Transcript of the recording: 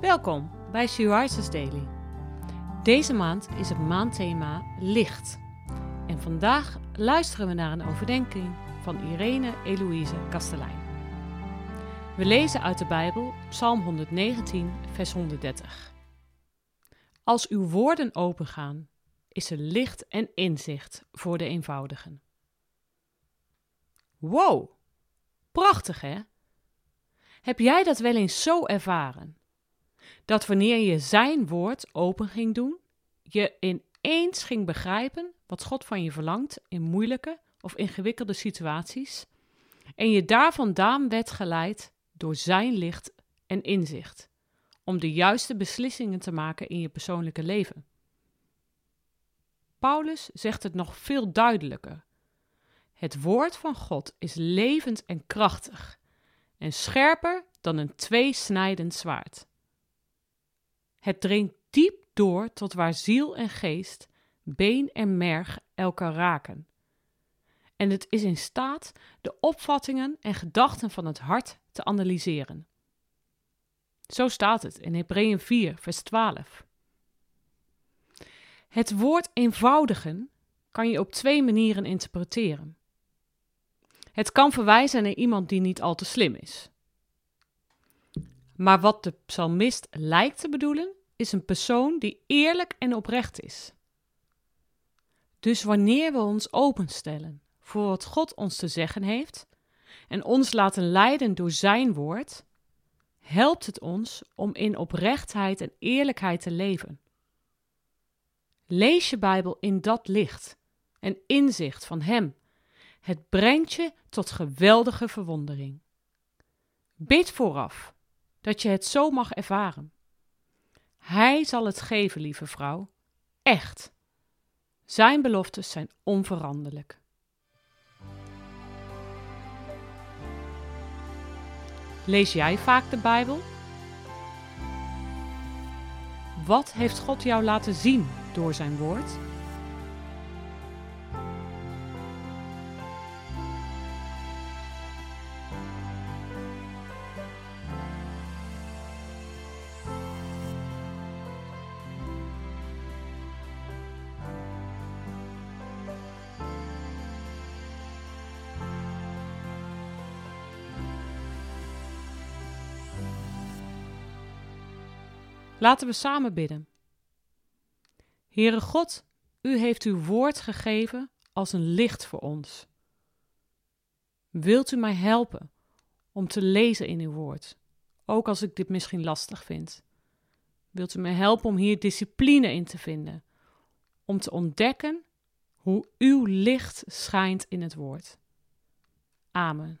Welkom bij She Rises Daily. Deze maand is het maandthema licht. En vandaag luisteren we naar een overdenking van Irene Eloïse Kastelein. We lezen uit de Bijbel Psalm 119, vers 130. Als uw woorden opengaan, is er licht en inzicht voor de eenvoudigen. Wow, prachtig hè? Heb jij dat wel eens zo ervaren? Dat wanneer je zijn woord open ging doen, je ineens ging begrijpen wat God van je verlangt in moeilijke of ingewikkelde situaties, en je daarvandaan werd geleid door zijn licht en inzicht, om de juiste beslissingen te maken in je persoonlijke leven. Paulus zegt het nog veel duidelijker. Het woord van God is levend en krachtig en scherper dan een tweesnijdend zwaard. Het dringt diep door tot waar ziel en geest, been en merg elkaar raken. En het is in staat de opvattingen en gedachten van het hart te analyseren. Zo staat het in Hebreeën 4, vers 12. Het woord eenvoudigen kan je op twee manieren interpreteren. Het kan verwijzen naar iemand die niet al te slim is. Maar wat de psalmist lijkt te bedoelen, is een persoon die eerlijk en oprecht is. Dus wanneer we ons openstellen voor wat God ons te zeggen heeft en ons laten leiden door Zijn woord, helpt het ons om in oprechtheid en eerlijkheid te leven. Lees je Bijbel in dat licht en inzicht van Hem. Het brengt je tot geweldige verwondering. Bid vooraf dat je het zo mag ervaren. Hij zal het geven, lieve vrouw. Echt. Zijn beloftes zijn onveranderlijk. Lees jij vaak de Bijbel? Wat heeft God jou laten zien door zijn woord? Laten we samen bidden. Heere God, u heeft uw woord gegeven als een licht voor ons. Wilt u mij helpen om te lezen in uw woord, ook als ik dit misschien lastig vind? Wilt u mij helpen om hier discipline in te vinden, om te ontdekken hoe uw licht schijnt in het woord? Amen.